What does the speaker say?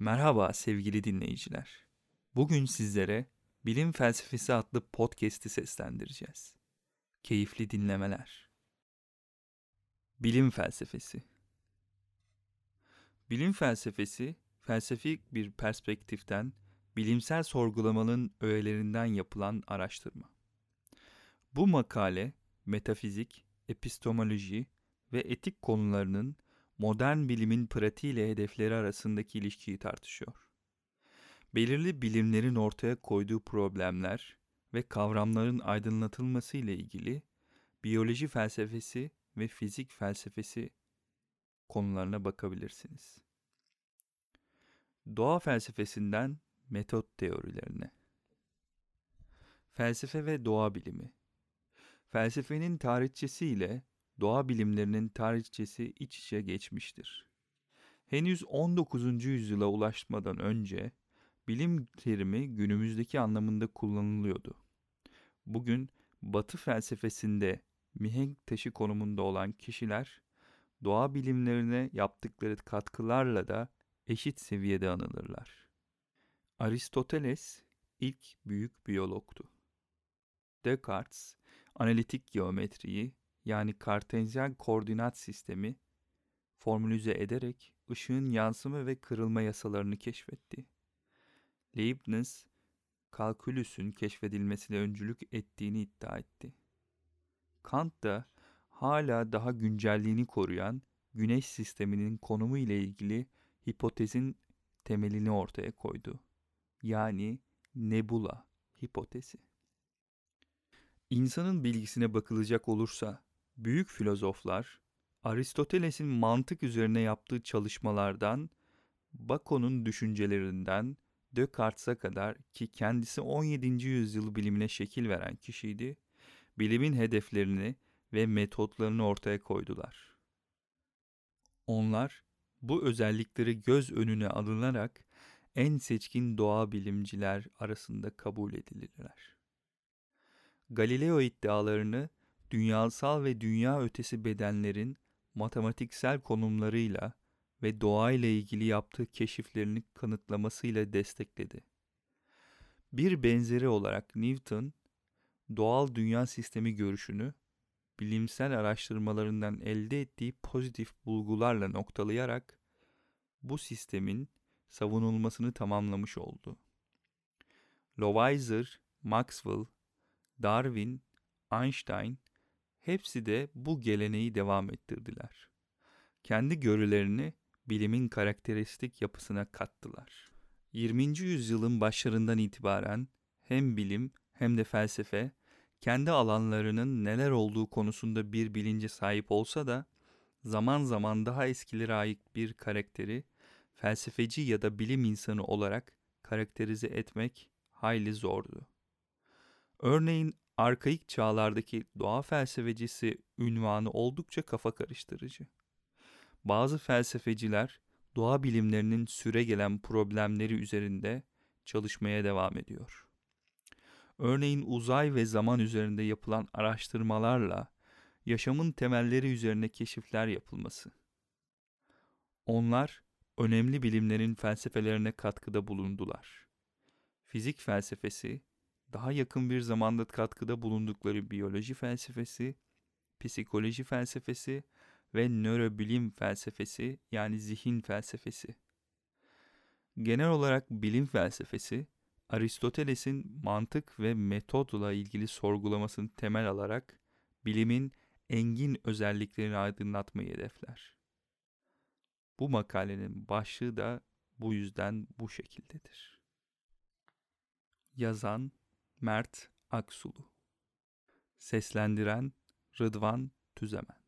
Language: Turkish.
Merhaba sevgili dinleyiciler. Bugün sizlere Bilim Felsefesi adlı podcast'i seslendireceğiz. Keyifli dinlemeler. Bilim Felsefesi Bilim felsefesi, felsefik bir perspektiften bilimsel sorgulamanın öğelerinden yapılan araştırma. Bu makale, metafizik, epistemoloji ve etik konularının modern bilimin pratiğiyle hedefleri arasındaki ilişkiyi tartışıyor. Belirli bilimlerin ortaya koyduğu problemler ve kavramların aydınlatılması ile ilgili biyoloji felsefesi ve fizik felsefesi konularına bakabilirsiniz. Doğa felsefesinden metot teorilerine. Felsefe ve doğa bilimi. Felsefenin tarihçesiyle doğa bilimlerinin tarihçesi iç içe geçmiştir. Henüz 19. yüzyıla ulaşmadan önce bilim terimi günümüzdeki anlamında kullanılıyordu. Bugün Batı felsefesinde mihenk taşı konumunda olan kişiler doğa bilimlerine yaptıkları katkılarla da eşit seviyede anılırlar. Aristoteles ilk büyük biyologtu. Descartes analitik geometriyi yani kartezyen koordinat sistemi formülize ederek ışığın yansıma ve kırılma yasalarını keşfetti. Leibniz, kalkülüsün keşfedilmesine öncülük ettiğini iddia etti. Kant da hala daha güncelliğini koruyan güneş sisteminin konumu ile ilgili hipotezin temelini ortaya koydu. Yani nebula hipotezi. İnsanın bilgisine bakılacak olursa büyük filozoflar Aristoteles'in mantık üzerine yaptığı çalışmalardan, Bacon'un düşüncelerinden Descartes'a kadar ki kendisi 17. yüzyıl bilimine şekil veren kişiydi, bilimin hedeflerini ve metotlarını ortaya koydular. Onlar bu özellikleri göz önüne alınarak en seçkin doğa bilimciler arasında kabul edilirler. Galileo iddialarını dünyasal ve dünya ötesi bedenlerin matematiksel konumlarıyla ve doğayla ilgili yaptığı keşiflerini kanıtlamasıyla destekledi. Bir benzeri olarak Newton, doğal dünya sistemi görüşünü bilimsel araştırmalarından elde ettiği pozitif bulgularla noktalayarak bu sistemin savunulmasını tamamlamış oldu. Loweyser, Maxwell, Darwin, Einstein hepsi de bu geleneği devam ettirdiler. Kendi görülerini bilimin karakteristik yapısına kattılar. 20. yüzyılın başlarından itibaren hem bilim hem de felsefe kendi alanlarının neler olduğu konusunda bir bilince sahip olsa da zaman zaman daha eskilere ait bir karakteri felsefeci ya da bilim insanı olarak karakterize etmek hayli zordu. Örneğin arkaik çağlardaki doğa felsefecisi ünvanı oldukça kafa karıştırıcı. Bazı felsefeciler doğa bilimlerinin süre gelen problemleri üzerinde çalışmaya devam ediyor. Örneğin uzay ve zaman üzerinde yapılan araştırmalarla yaşamın temelleri üzerine keşifler yapılması. Onlar önemli bilimlerin felsefelerine katkıda bulundular. Fizik felsefesi, daha yakın bir zamanda katkıda bulundukları biyoloji felsefesi, psikoloji felsefesi ve nörobilim felsefesi yani zihin felsefesi. Genel olarak bilim felsefesi, Aristoteles'in mantık ve metodla ilgili sorgulamasını temel alarak bilimin engin özelliklerini aydınlatmayı hedefler. Bu makalenin başlığı da bu yüzden bu şekildedir. Yazan Mert Aksulu. Seslendiren Rıdvan Tüzemen